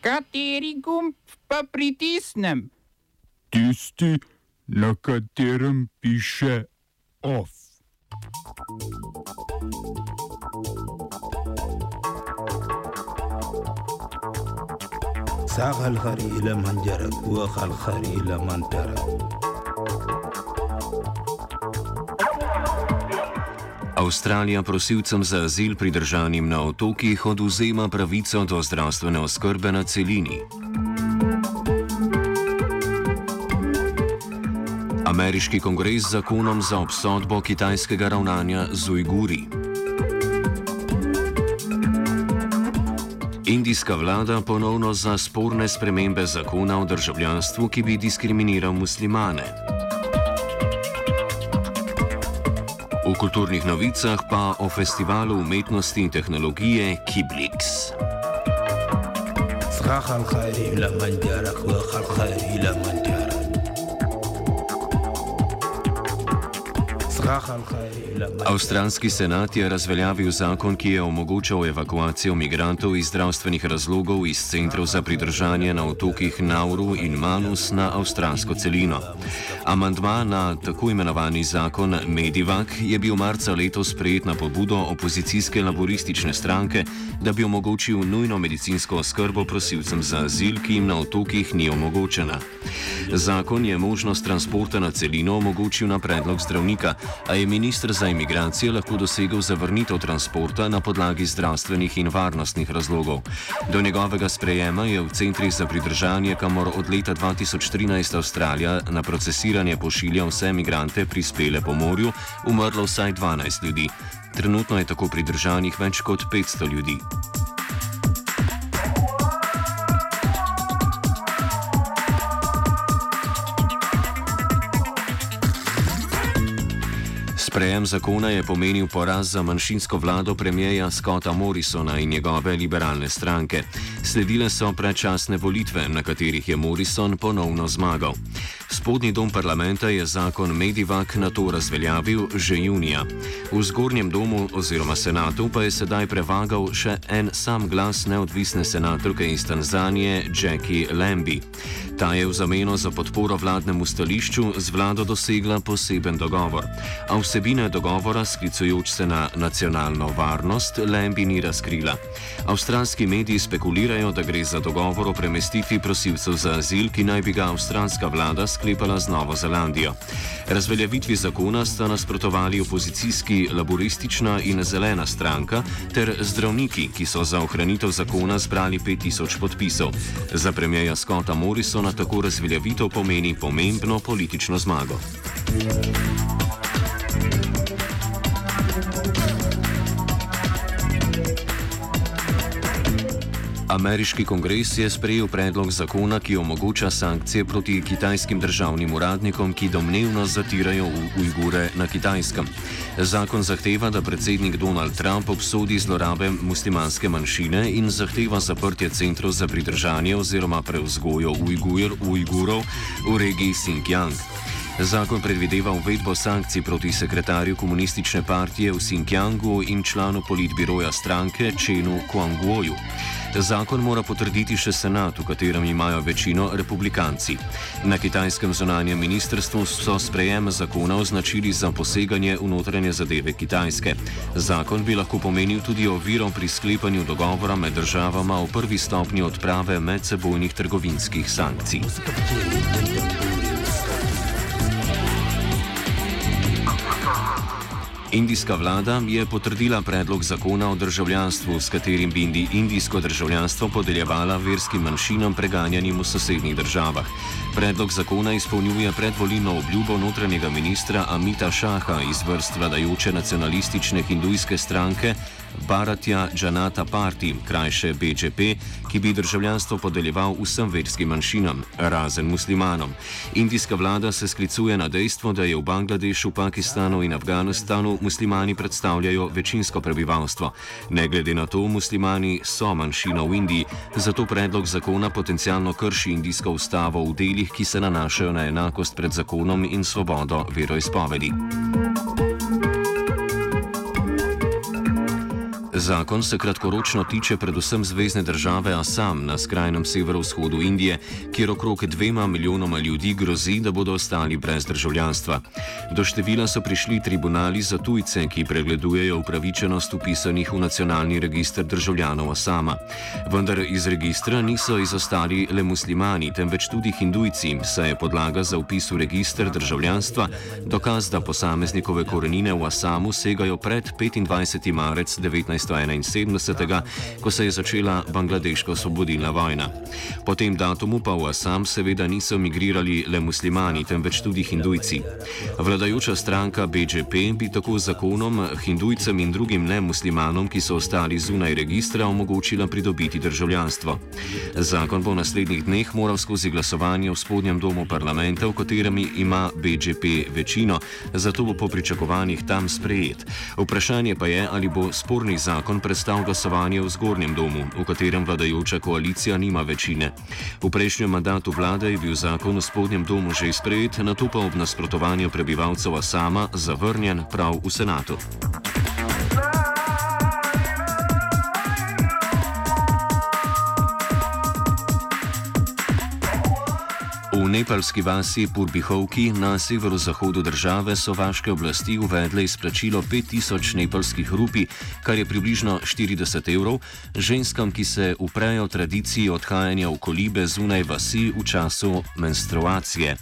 Kateri gumb pa pritisnem? Tisti, na katerem piše OF. ساق الخري إلى من جرك وخ الخري إلى من ترك Avstralija prosilcem za azil pridržanim na otokih oduzema pravico do zdravstvene oskrbe na celini. Ameriški kongres z zakonom za obsodbo kitajskega ravnanja z Ujguri. Indijska vlada ponovno za sporne spremembe zakona o državljanstvu, ki bi diskriminiral muslimane. V kulturnih novicah pa o festivalu umetnosti in tehnologije Kiblix. ساق الخري إلى من جرك وخ الخري إلى من ترك Avstralski senat je razveljavil zakon, ki je omogočal evakuacijo migrantov iz zdravstvenih razlogov iz centrov za pridržanje na otokih Nauru in Manus na avstralsko celino. Amandma na tako imenovani zakon Medivak je bil marca letos sprejet na pobudo opozicijske laboristične stranke, da bi omogočil nujno medicinsko oskrbo prosilcem za azil, ki jim na otokih ni omogočena. Zakon je možnost transporta na celino omogočil na predlog zdravnika, a je ministr za imigracije lahko dosegel zavrnitev transporta na podlagi zdravstvenih in varnostnih razlogov. Do njegovega sprejema je v centrih za pridržanje, kamor od leta 2013 Avstralija na procesiranje pošilja vse imigrante prispele po morju, umrlo vsaj 12 ljudi. Trenutno je tako pridržanih več kot 500 ljudi. Sprejem zakona je pomenil poraz za manjšinsko vlado premijeja Scotta Morrisona in njegove liberalne stranke. Sledile so predčasne volitve, na katerih je Morrison ponovno zmagal. Spodnji dom parlamenta je zakon Medivak na to razveljavil že junija. V zgornjem domu oziroma senatu pa je sedaj prevagal še en sam glas neodvisne senatorke iz Tanzanije Jackie Lambie. Ta je v zameno za podporo vladnemu stališču z vlado dosegla poseben dogovor. A vsebine dogovora, sklicujoč se na nacionalno varnost, Lambie ni razkrila. Avstralski mediji spekulirajo, da gre za dogovor o premestitvi prosilcev za azil, ki naj bi ga avstralska vlada sklepala z Novo Zelandijo. Razveljavitvi zakona sta nasprotovali opozicijski laboristična in zelena stranka ter zdravniki, ki so za ohranitev zakona zbrali 5000 podpisov. Za premijeja Scotta Morrisona tako razveljavitev pomeni pomembno politično zmago. Ameriški kongres je sprejel predlog zakona, ki omogoča sankcije proti kitajskim državnim uradnikom, ki domnevno zatirajo Ujgure na kitajskem. Zakon zahteva, da predsednik Donald Trump obsodi zlorabe muslimanske manjšine in zahteva zaprtje centrov za pridržanje oziroma preuzgojo Ujgur, Ujgurov v regiji Xinjiang. Zakon predvideva uvedbo sankcij proti sekretarju komunistične partije v Xinjiangu in članu politbiroja stranke Čenu Kuanguoju. Zakon mora potrditi še senat, v katerem imajo večino republikanci. Na kitajskem zonanjem ministrstvu so sprejem zakona označili za poseganje v notranje zadeve Kitajske. Zakon bi lahko pomenil tudi oviro pri sklepanju dogovora med državama v prvi stopnji odprave medsebojnih trgovinskih sankcij. Indijska vlada je potrdila predlog zakona o državljanstvu, s katerim bi indi indijsko državljanstvo podeljevala verskim manjšinam preganjanim v sosednjih državah. Predlog zakona izpolnjuje predvolilno obljubo notranjega ministra Amita Šaha iz vrst vladajoče nacionalistične hindujske stranke Bharatya Janata Party, krajše BJP, ki bi državljanstvo podeljeval vsem verskim manjšinam, razen muslimanom. Indijska vlada se sklicuje na dejstvo, da je v Bangladešu, Pakistanu in Afganistanu muslimani predstavljajo večinsko prebivalstvo. Ne glede na to, muslimani so manjšina v Indiji, zato predlog zakona potencialno krši indijsko ustavo v delih, ki se nanašajo na enakost pred zakonom in svobodo veroizpovedi. Zakon se kratkoročno tiče predvsem zvezdne države Assam na skrajnem severovzhodu Indije, kjer okrog dvema milijonoma ljudi grozi, da bodo ostali brez državljanstva. Do števila so prišli tribunali za tujce, ki pregledujejo upravičenost upisanih v nacionalni registr državljanov Assama. Vendar iz registra niso izostali le muslimani, temveč tudi hindujci, saj je podlaga za upis v registr državljanstva dokaz, da posameznikove korenine v Assamu segajo pred 25. marec 1971, ko se je začela Bangladeška osvobodilna vojna. Po tem datumu pa v Assam seveda niso migrirali le muslimani, temveč tudi hindujci. Vladajoča stranka BJP bi tako zakonom hindujcem in drugim nemuslimanom, ki so ostali zunaj registra, omogočila pridobiti državljanstvo. Zakon bo v naslednjih dneh moral skozi glasovanje v spodnjem domu parlamenta, v katerem ima BJP večino, zato bo po pričakovanjih tam sprejet. Vprašanje pa je, ali bo sporni zakon predstavil glasovanje v zgornjem domu, v katerem vladajoča koalicija nima večine. V prejšnjem mandatu vlade je bil zakon v spodnjem domu že sprejet, na to pa ob nasprotovanju prebivalcev sama zavrnjen prav v senatu. Nepalski vasi Purbihovki na severozahodu države so vaške oblasti uvedle izplačilo 5000 nepalskih rupi, kar je približno 40 evrov, ženskam, ki se uprejo tradiciji odhajanja v kolibe zunaj vasi v času menstruacije.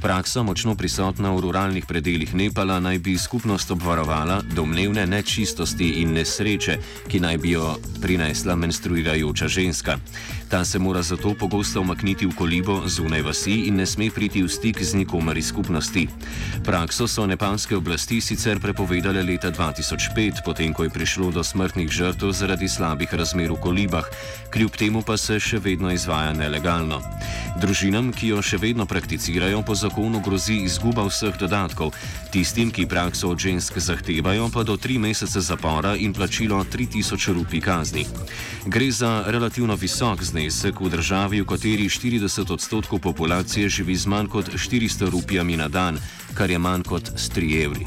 Praksa, močno prisotna v ruralnih predeljih Nepala, naj bi skupnost obvarovala domnevne nečistosti in nesreče, ki naj bi jo prinesla menstruirajoča ženska. Ta se mora zato pogosto umakniti v kolibo zunaj vasi in ne sme priti v stik z nikomer iz skupnosti. Prakso so nepalske oblasti sicer prepovedale leta 2005, potem ko je prišlo do smrtnih žrtev zaradi slabih razmer v kolibah, kljub temu pa se še vedno izvaja nelegalno. Družinam, ki jo še vedno prakticirajo, po zakonu grozi izguba vseh dodatkov, tistim, ki prakso od žensk zahtevajo, pa do tri mesece zapora in plačilo 3000 rupi kazni. Gre za relativno visok znesek v državi, v kateri 40 odstotkov populacije živi z manj kot 400 rupijami na dan, kar je manj kot 3 evri.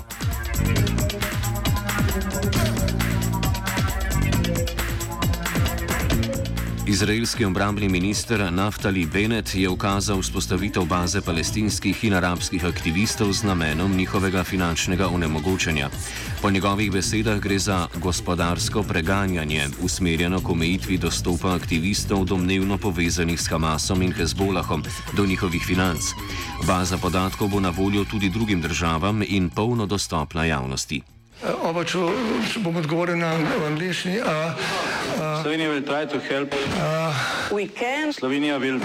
Izraelski obrambni minister Naftali Bennett je ukazal vzpostavitev baze palestinskih in arabskih aktivistov z namenom njihovega finančnega onemogočanja. Po njegovih besedah gre za gospodarsko preganjanje, usmerjeno k omejitvi dostopa aktivistov domnevno povezanih s Hamasom in Hezbolahom do njihovih financ. Baza podatkov bo na voljo tudi drugim državam in polno dostopna javnosti. Oba, če, če bom odgovoril na angliški. Uh, uh, Slovenija will try to help. We can Slovenija will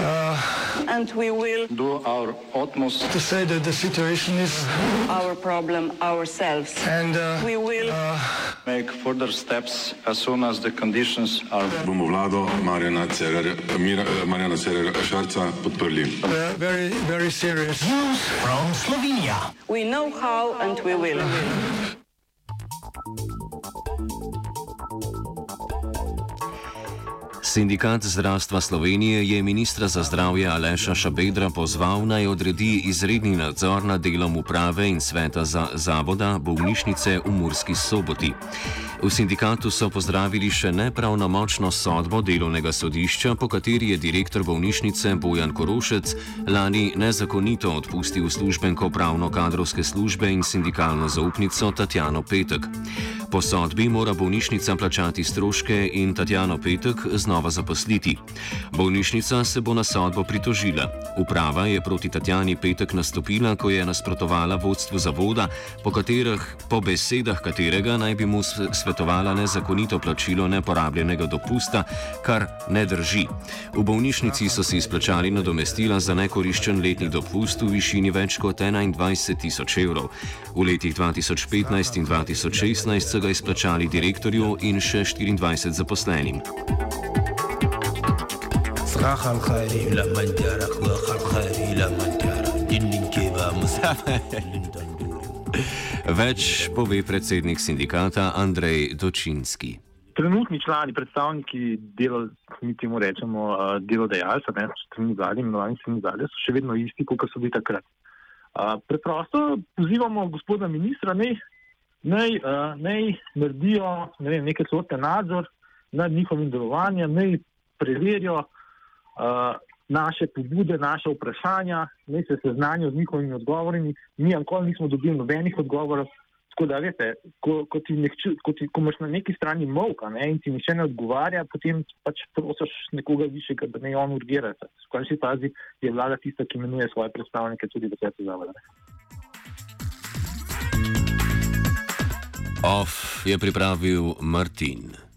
and we will do our utmost to say that the situation is, our problem ourselves. and uh, We will make further steps as soon as the conditions are bomo vlado Marjana eh, Marjana Cererja Šarca podprli. uh, very, very serious. we know how and we will. Sindikat zdravstva Slovenije je ministra za zdravje Aleša Šabedra pozval naj odredi izredni nadzor nad delom uprave in sveta za zavoda bolnišnice v Murski soboti. V sindikatu so pozdravili še nepravnomočno sodbo delovnega sodišča, po kateri je direktor bolnišnice Bojan Korošec lani nezakonito odpustil službenko pravno-kadrovske službe in sindikalno zaupnico Tatjano Petek. Po sodbi mora bolnišnica plačati stroške in Tatjano Petek znova zaposliti. Bolnišnica se bo na sodbo pritožila. Uprava je proti Tatjani Petek nastopila, ko je nasprotovala vodstvu zavoda, po, katerih, po besedah katerega naj bi mu svetovala nezakonito plačilo neporabljenega dopusta, kar ne drži. V bolnišnici so si izplačali nadomestila za nekoriščen letni dopust v višini več kot 21 tisoč evrov. V letih 2015 in 2016 so ga izplačali direktorju in še 24 zaposlenim. صراخ الخير إلى من جارك وخ الخير إلى من جارك جن كيبا مسافة Več pove predsednik sindikata Andrej Dočinski. Trenutni člani, predstavniki delo, mi temu rečemo uh, delodajalca, ne strani zadnje, imenovani strani zadnje, so še vedno isti, kot so bili takrat. Uh, preprosto pozivamo gospoda ministra, ne naj, uh, naj naredijo ne vem, neke sorte nadzor nad njihovim delovanjem, naj preverijo uh, naše pobude, naše vprašanja, naj se seznanijo z njihovimi odgovori. Mi ankoli nismo dobili nobenih odgovorov. Tako da, veste, ko, ko, ti nekču, ko, ti, ko imaš na neki strani molka ne, in ti nišče ne odgovarja, potem pač prosiš nekoga višjega, da ne on urgira. V končni fazi je vlada tista, ki imenuje svoje predstavnike tudi v svetu zavoda. Off je pripravil Martin.